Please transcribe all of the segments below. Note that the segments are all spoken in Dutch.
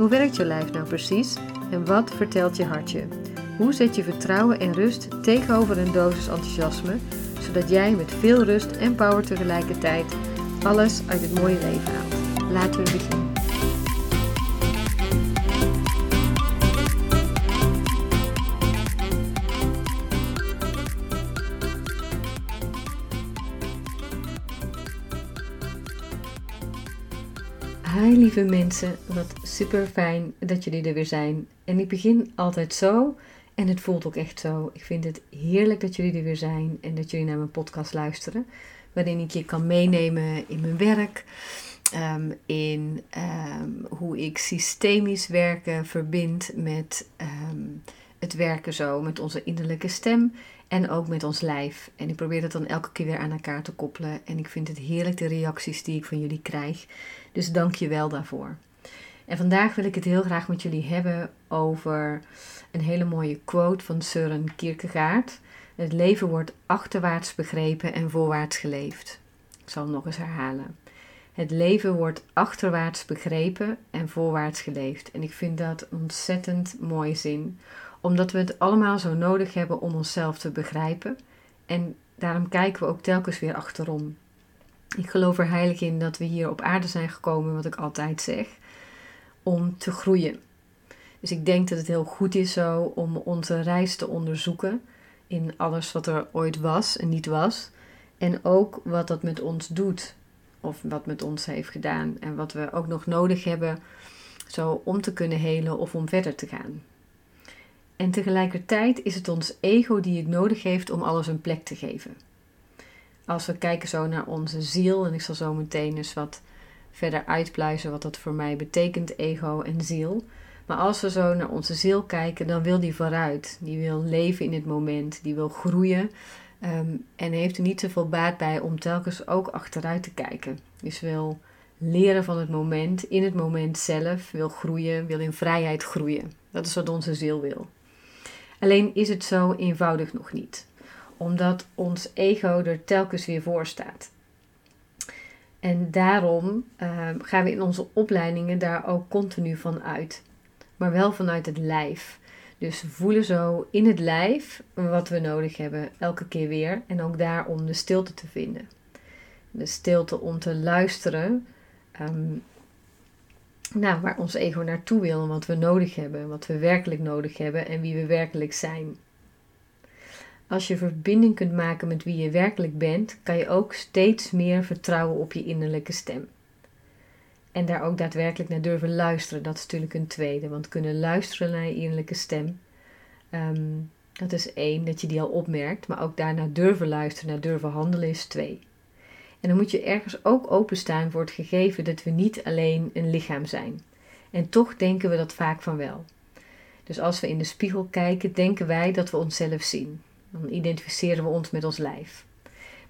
Hoe werkt je lijf nou precies en wat vertelt je hartje? Hoe zet je vertrouwen en rust tegenover een dosis enthousiasme, zodat jij met veel rust en power tegelijkertijd alles uit het mooie leven haalt? Laten we beginnen. Hi lieve mensen, wat super fijn dat jullie er weer zijn. En ik begin altijd zo en het voelt ook echt zo. Ik vind het heerlijk dat jullie er weer zijn en dat jullie naar mijn podcast luisteren. Waarin ik je kan meenemen in mijn werk, ehm, in ehm, hoe ik systemisch werken verbind met ehm, het werken zo, met onze innerlijke stem en ook met ons lijf. En ik probeer dat dan elke keer weer aan elkaar te koppelen. En ik vind het heerlijk de reacties die ik van jullie krijg. Dus dank je wel daarvoor. En vandaag wil ik het heel graag met jullie hebben over een hele mooie quote van Søren Kierkegaard. Het leven wordt achterwaarts begrepen en voorwaarts geleefd. Ik zal hem nog eens herhalen. Het leven wordt achterwaarts begrepen en voorwaarts geleefd. En ik vind dat een ontzettend mooie zin, omdat we het allemaal zo nodig hebben om onszelf te begrijpen. En daarom kijken we ook telkens weer achterom. Ik geloof er heilig in dat we hier op aarde zijn gekomen, wat ik altijd zeg, om te groeien. Dus ik denk dat het heel goed is zo om onze reis te onderzoeken in alles wat er ooit was en niet was. En ook wat dat met ons doet, of wat met ons heeft gedaan. En wat we ook nog nodig hebben zo om te kunnen helen of om verder te gaan. En tegelijkertijd is het ons ego die het nodig heeft om alles een plek te geven. Als we kijken zo naar onze ziel, en ik zal zo meteen eens wat verder uitpluizen wat dat voor mij betekent, ego en ziel. Maar als we zo naar onze ziel kijken, dan wil die vooruit. Die wil leven in het moment, die wil groeien. Ehm, en heeft er niet zoveel baat bij om telkens ook achteruit te kijken. Dus wil leren van het moment, in het moment zelf, wil groeien, wil in vrijheid groeien. Dat is wat onze ziel wil. Alleen is het zo eenvoudig nog niet, omdat ons ego er telkens weer voor staat. En daarom uh, gaan we in onze opleidingen daar ook continu van uit, maar wel vanuit het lijf. Dus voelen zo in het lijf wat we nodig hebben, elke keer weer. En ook daar om de stilte te vinden. De stilte om te luisteren um, nou, waar ons ego naartoe wil en wat we nodig hebben, wat we werkelijk nodig hebben en wie we werkelijk zijn. Als je verbinding kunt maken met wie je werkelijk bent, kan je ook steeds meer vertrouwen op je innerlijke stem. En daar ook daadwerkelijk naar durven luisteren, dat is natuurlijk een tweede. Want kunnen luisteren naar je innerlijke stem, ehm, dat is één, dat je die al opmerkt. Maar ook daarna durven luisteren, naar durven handelen is twee. En dan moet je ergens ook openstaan voor het gegeven dat we niet alleen een lichaam zijn. En toch denken we dat vaak van wel. Dus als we in de spiegel kijken, denken wij dat we onszelf zien. Dan identificeren we ons met ons lijf.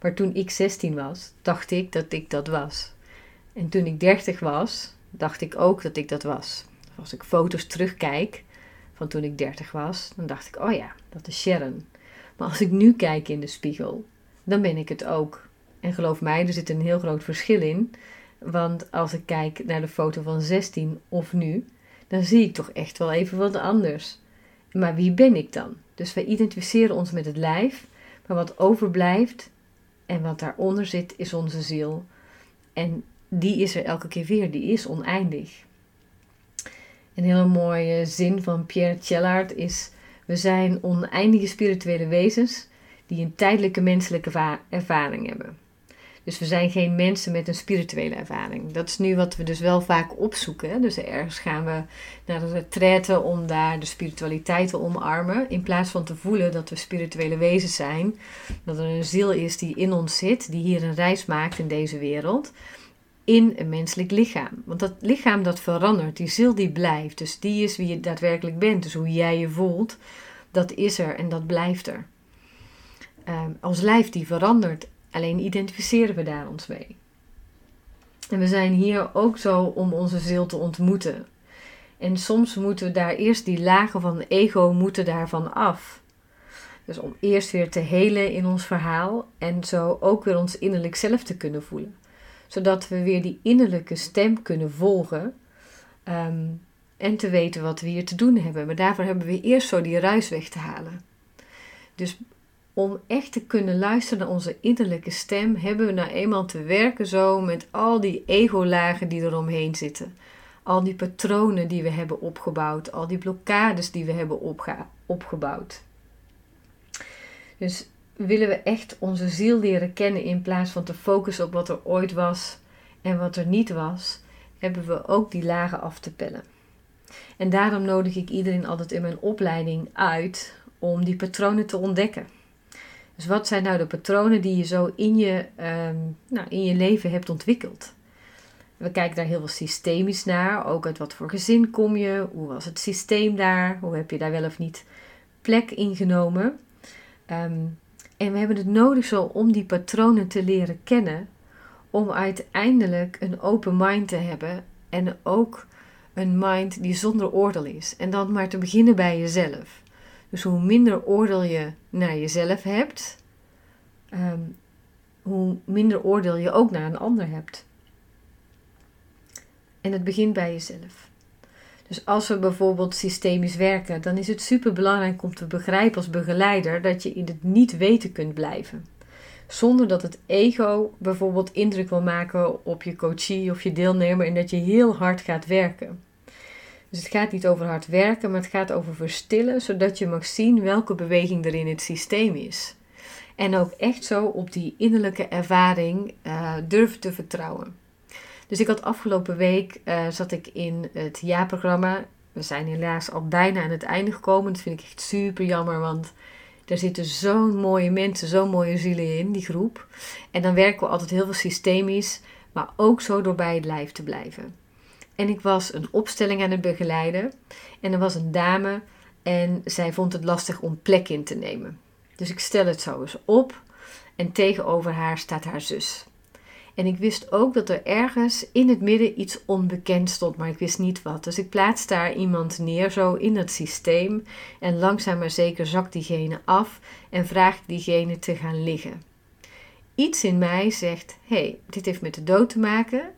Maar toen ik 16 was, dacht ik dat ik dat was. En toen ik 30 was, dacht ik ook dat ik dat was. Als ik foto's terugkijk van toen ik 30 was, dan dacht ik, oh ja, dat is Sharon. Maar als ik nu kijk in de spiegel, dan ben ik het ook. En geloof mij, er zit een heel groot verschil in. Want als ik kijk naar de foto van 16 of nu, dan zie ik toch echt wel even wat anders. Maar wie ben ik dan? Dus wij identificeren ons met het lijf, maar wat overblijft en wat daaronder zit, is onze ziel. En die is er elke keer weer, die is oneindig. Een hele mooie zin van Pierre Chellard is: We zijn oneindige spirituele wezens die een tijdelijke menselijke ervaring hebben. Dus we zijn geen mensen met een spirituele ervaring. Dat is nu wat we dus wel vaak opzoeken. Dus ergens gaan we naar de retraite om daar de spiritualiteit te omarmen. In plaats van te voelen dat we spirituele wezens zijn. Dat er een ziel is die in ons zit, die hier een reis maakt in deze wereld. in een menselijk lichaam. Want dat lichaam dat verandert, die ziel die blijft. Dus die is wie je daadwerkelijk bent. Dus hoe jij je voelt, dat is er en dat blijft er. Um, ons lijf die verandert, alleen identificeren we daar ons mee. En we zijn hier ook zo om onze ziel te ontmoeten. En soms moeten we daar eerst die lagen van ego moeten daarvan af. Dus om eerst weer te helen in ons verhaal en zo ook weer ons innerlijk zelf te kunnen voelen. Zodat we weer die innerlijke stem kunnen volgen ehm, en te weten wat we hier te doen hebben. Maar daarvoor hebben we eerst zo die ruis weg te halen. Dus om echt te kunnen luisteren naar onze innerlijke stem, hebben we nou eenmaal te werken zo met al die ego-lagen die eromheen zitten. Al die patronen die we hebben opgebouwd, al die blokkades die we hebben opgebouwd. Dus willen we echt onze ziel leren kennen in plaats van te focussen op wat er ooit was en wat er niet was, hebben we ook die lagen af te pellen. En daarom nodig ik iedereen altijd in mijn opleiding uit om die patronen te ontdekken. Dus wat zijn nou de patronen die je zo in je, um, nou, in je leven hebt ontwikkeld? We kijken daar heel veel systemisch naar. Ook uit wat voor gezin kom je? Hoe was het systeem daar? Hoe heb je daar wel of niet plek ingenomen? Um, en we hebben het nodig zo om die patronen te leren kennen. Om uiteindelijk een open mind te hebben. En ook een mind die zonder oordeel is. En dan maar te beginnen bij jezelf. Dus hoe minder oordeel je naar jezelf hebt, ehm, hoe minder oordeel je ook naar een ander hebt. En het begint bij jezelf. Dus als we bijvoorbeeld systemisch werken, dan is het super belangrijk om te begrijpen als begeleider dat je in het niet weten kunt blijven. Zonder dat het ego bijvoorbeeld indruk wil maken op je coachie of je deelnemer en dat je heel hard gaat werken. Dus het gaat niet over hard werken, maar het gaat over verstillen, zodat je mag zien welke beweging er in het systeem is. En ook echt zo op die innerlijke ervaring uh, durven te vertrouwen. Dus ik had afgelopen week, uh, zat ik in het jaarprogramma. We zijn helaas al bijna aan het einde gekomen. Dat vind ik echt super jammer, want er zitten zo'n mooie mensen, zo'n mooie zielen in, die groep. En dan werken we altijd heel veel systemisch, maar ook zo door bij het lijf te blijven. En ik was een opstelling aan het begeleiden. En er was een dame en zij vond het lastig om plek in te nemen. Dus ik stel het zo eens op. En tegenover haar staat haar zus. En ik wist ook dat er ergens in het midden iets onbekend stond, maar ik wist niet wat. Dus ik plaats daar iemand neer, zo in het systeem. En langzaam maar zeker zakt diegene af en vraagt diegene te gaan liggen. Iets in mij zegt: hé, hey, dit heeft met de dood te maken.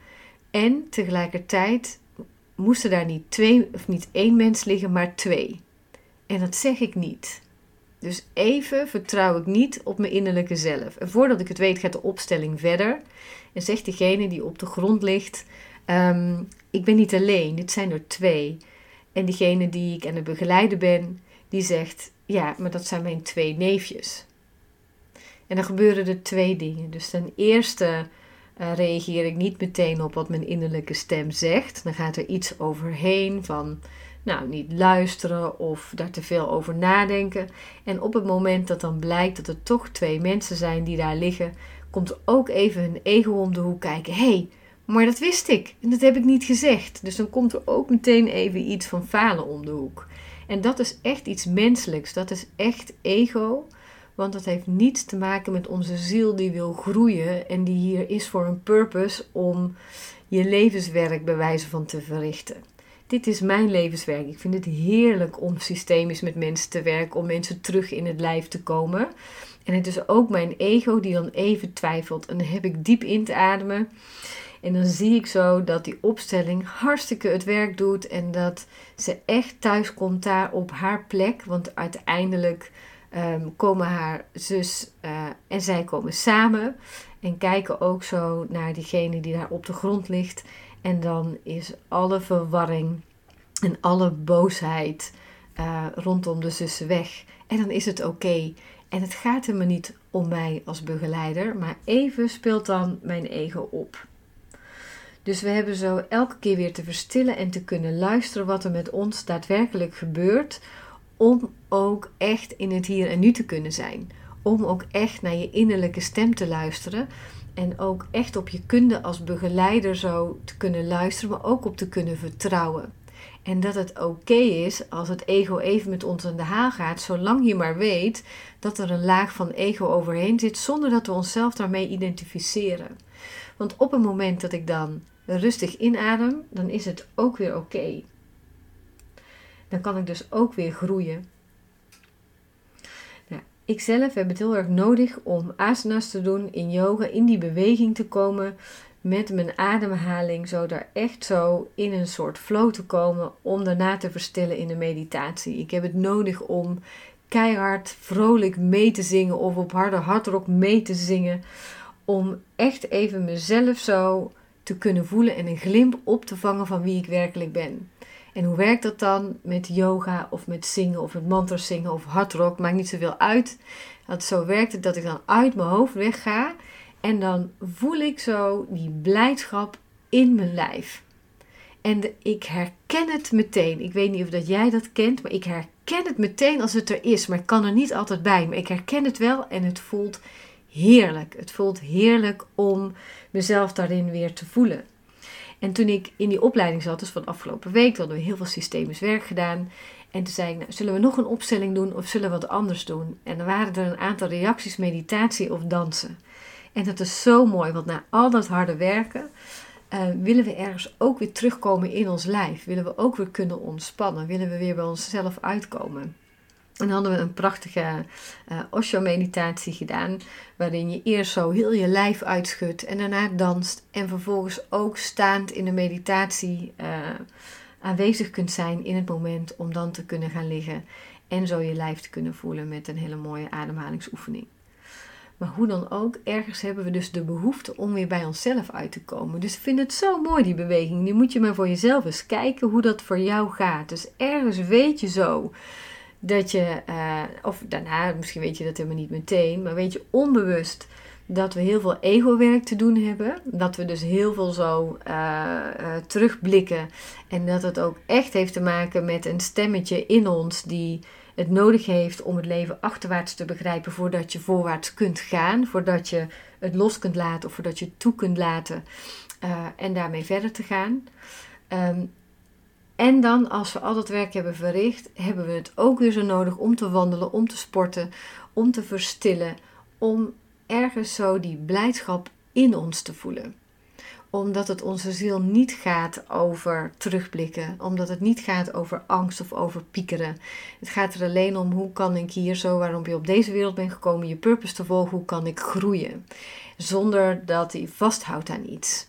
En tegelijkertijd moesten daar niet twee of niet één mens liggen, maar twee. En dat zeg ik niet. Dus even vertrouw ik niet op mijn innerlijke zelf. En voordat ik het weet, gaat de opstelling verder. En zegt degene die op de grond ligt: um, Ik ben niet alleen, dit zijn er twee. En diegene die ik aan het begeleiden ben, die zegt: Ja, maar dat zijn mijn twee neefjes. En dan gebeuren er twee dingen. Dus ten eerste uh, reageer ik niet meteen op wat mijn innerlijke stem zegt. Dan gaat er iets overheen van, nou, niet luisteren of daar te veel over nadenken. En op het moment dat dan blijkt dat er toch twee mensen zijn die daar liggen, komt ook even een ego om de hoek kijken. Hey, maar dat wist ik en dat heb ik niet gezegd. Dus dan komt er ook meteen even iets van falen om de hoek. En dat is echt iets menselijks. Dat is echt ego. Want dat heeft niets te maken met onze ziel die wil groeien en die hier is voor een purpose om je levenswerk bij wijze van te verrichten. Dit is mijn levenswerk. Ik vind het heerlijk om systemisch met mensen te werken, om mensen terug in het lijf te komen. En het is ook mijn ego die dan even twijfelt. En dan heb ik diep in te ademen. En dan zie ik zo dat die opstelling hartstikke het werk doet. En dat ze echt thuis komt daar op haar plek. Want uiteindelijk Ehm, komen haar zus uh, en zij komen samen en kijken ook zo naar diegene die daar op de grond ligt. En dan is alle verwarring en alle boosheid uh, rondom de zussen weg. En dan is het oké. En het gaat er me niet om mij als begeleider, maar even speelt dan mijn ego op. Dus we hebben zo elke keer weer te verstillen en te kunnen luisteren wat er met ons daadwerkelijk gebeurt, om ook echt in het hier en nu te kunnen zijn. Om ook echt naar je innerlijke stem te luisteren En ook echt op je kunde als begeleider zo te kunnen luisteren, maar ook op te kunnen vertrouwen. En dat het oké is als het ego even met ons aan de haal gaat, zolang je maar weet dat er een laag van ego overheen zit, zonder dat we onszelf daarmee identificeren. Want op het moment dat ik dan rustig inadem, dan is het ook weer oké. Dan kan ik dus ook weer groeien. Nou, ik zelf heb het heel erg nodig om asanas te doen in yoga, in die beweging te komen met mijn ademhaling, zo daar echt zo in een soort flow te komen om daarna te verstillen in de meditatie. Ik heb het nodig om keihard vrolijk mee te zingen of op harde hardrock mee te zingen, om echt even mezelf zo te kunnen voelen en een glimp op te vangen van wie ik werkelijk ben. En hoe werkt dat dan met yoga of met zingen of met mantras zingen of hardrock? Maakt niet zoveel uit. Dat zo werkt het dat ik dan uit mijn hoofd wegga en dan voel ik zo die blijdschap in mijn lijf. En ik herken het meteen. Ik weet niet of dat jij dat kent, maar ik herken het meteen als het er is. Maar ik kan er niet altijd bij. Maar ik herken het wel en het voelt heerlijk. Het voelt heerlijk om mezelf daarin weer te voelen. En toen ik in die opleiding zat, dus van afgelopen week, hadden we heel veel systemisch werk gedaan. En toen zei ik, nou, zullen we nog een opstelling doen of zullen we wat anders doen? En er waren er een aantal reacties, meditatie of dansen. En dat is zo mooi, want na al dat harde werken uh, willen we ergens ook weer terugkomen in ons lijf. Willen we ook weer kunnen ontspannen. Willen we weer bij onszelf uitkomen. En hadden we een prachtige uh, Osho-meditatie gedaan, waarin je eerst zo heel je lijf uitschudt en daarna danst. En vervolgens ook staand in de meditatie uh, aanwezig kunt zijn in het moment om dan te kunnen gaan liggen en zo je lijf te kunnen voelen met een hele mooie ademhalingsoefening. Maar hoe dan ook, ergens hebben we dus de behoefte om weer bij onszelf uit te komen. Dus ik vind het zo mooi, die beweging. Nu moet je maar voor jezelf eens kijken hoe dat voor jou gaat. Dus ergens weet je zo dat je, uh, of daarna, misschien weet je dat helemaal niet meteen, maar weet je onbewust dat we heel veel ego-werk te doen hebben. Dat we dus heel veel zo uh, uh, terugblikken. En dat het ook echt heeft te maken met een stemmetje in ons die het nodig heeft om het leven achterwaarts te begrijpen voordat je voorwaarts kunt gaan, voordat je het los kunt laten of voordat je toe kunt laten en daarmee verder te gaan. Um, en dan, als we al dat werk hebben verricht, hebben we het ook weer zo nodig om te wandelen, om te sporten, om te verstillen, om ergens zo die blijdschap in ons te voelen omdat het onze ziel niet gaat over terugblikken, omdat het niet gaat over angst of over piekeren. Het gaat er alleen om hoe kan ik hier zo waarom je op deze wereld bent gekomen, je purpose te volgen, hoe kan ik groeien, zonder dat hij vasthoudt aan iets.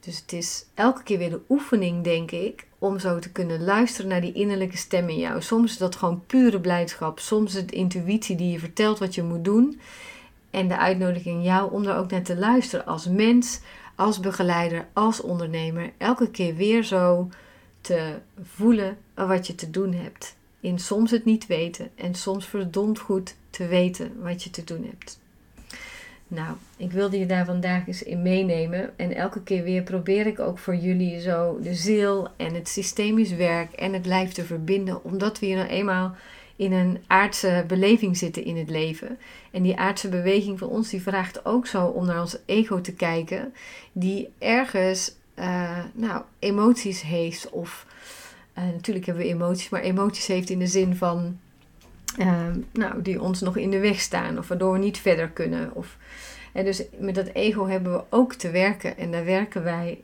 Dus het is elke keer weer de oefening, denk ik, om zo te kunnen luisteren naar die innerlijke stem in jou. Soms is dat gewoon pure blijdschap, soms is het intuïtie die je vertelt wat je moet doen. En de uitnodiging jou om er ook naar te luisteren als mens, als begeleider, als ondernemer, elke keer weer zo te voelen wat je te doen hebt. In soms het niet weten en soms verdomd goed te weten wat je te doen hebt. Nou, ik wilde je daar vandaag eens in meenemen. En elke keer weer probeer ik ook voor jullie zo de ziel en het systemisch werk en het lijf te verbinden. Omdat we hier nou eenmaal in een aardse beleving zitten in het leven. En die aardse beweging van ons die vraagt ook zo om naar ons ego te kijken. Die ergens uh, nou, emoties heeft. Of uh, natuurlijk hebben we emoties, maar emoties heeft in de zin van nou, die ons nog in de weg staan. Of waardoor we niet verder kunnen. Of, en dus met dat ego hebben we ook te werken. En daar werken wij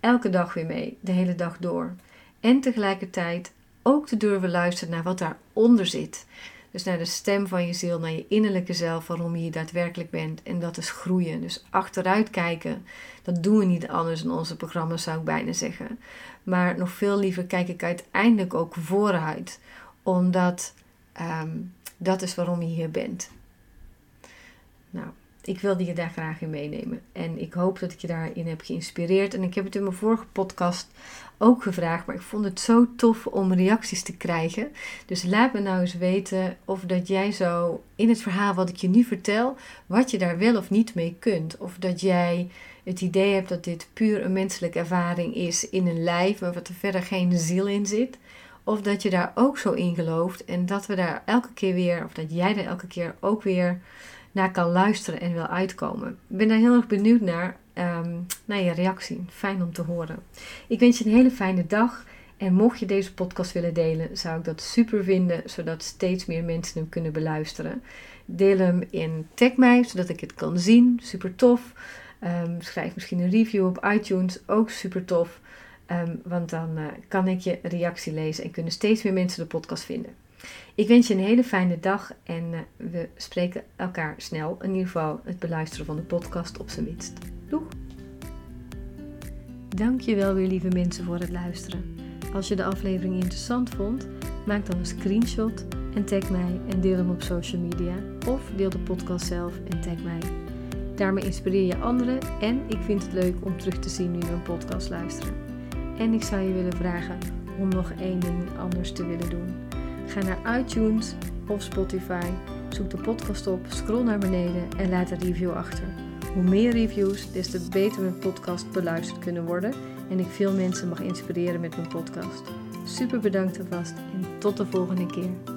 elke dag weer mee, de hele dag door. En tegelijkertijd ook te durven luisteren naar wat daaronder zit. Dus naar de stem van je ziel, naar je innerlijke zelf, waarom je daadwerkelijk bent. En dat is groeien. Dus achteruit kijken, dat doen we niet anders in onze programma's, zou ik bijna zeggen. Maar nog veel liever kijk ik uiteindelijk ook vooruit. Omdat um, dat is waarom je hier bent. Nou, ik wilde je daar graag in meenemen. En ik hoop dat ik je daarin heb geïnspireerd. En ik heb het in mijn vorige podcast ook gevraagd, maar ik vond het zo tof om reacties te krijgen. Dus laat me nou eens weten of dat jij zo in het verhaal wat ik je nu vertel, wat je daar wel of niet mee kunt. Of dat jij het idee hebt dat dit puur een menselijke ervaring is in een lijf, maar wat er verder geen ziel in zit. Of dat je daar ook zo in gelooft en dat we daar elke keer weer, of dat jij daar elke keer ook weer naar kan luisteren en wil uitkomen. Ik ben daar heel erg benieuwd naar, um, naar je reactie. Fijn om te horen. Ik wens je een hele fijne dag. En mocht je deze podcast willen delen, zou ik dat super vinden, zodat steeds meer mensen hem kunnen beluisteren. Deel hem in Tag mij, zodat ik het kan zien. Super tof. Um, schrijf misschien een review op iTunes, ook super tof. Um, want dan uh, kan ik je reactie lezen en kunnen steeds meer mensen de podcast vinden. Ik wens je een hele fijne dag en uh, we spreken elkaar snel. In ieder geval het beluisteren van de podcast op zijn minst. Doeg! Dankjewel weer lieve mensen voor het luisteren. Als je de aflevering interessant vond, maak dan een screenshot en tag mij en deel hem op social media. Of deel de podcast zelf en tag mij. Daarmee inspireer je anderen en ik vind het leuk om terug te zien nu we een podcast luisteren. En ik zou je willen vragen om nog één ding anders te willen doen. Ga naar iTunes of Spotify, zoek de podcast op, scroll naar beneden en laat een review achter. Hoe meer reviews, des te beter mijn podcast beluisterd kunnen worden en ik veel mensen mag inspireren met mijn podcast. Super bedankt alvast en tot de volgende keer.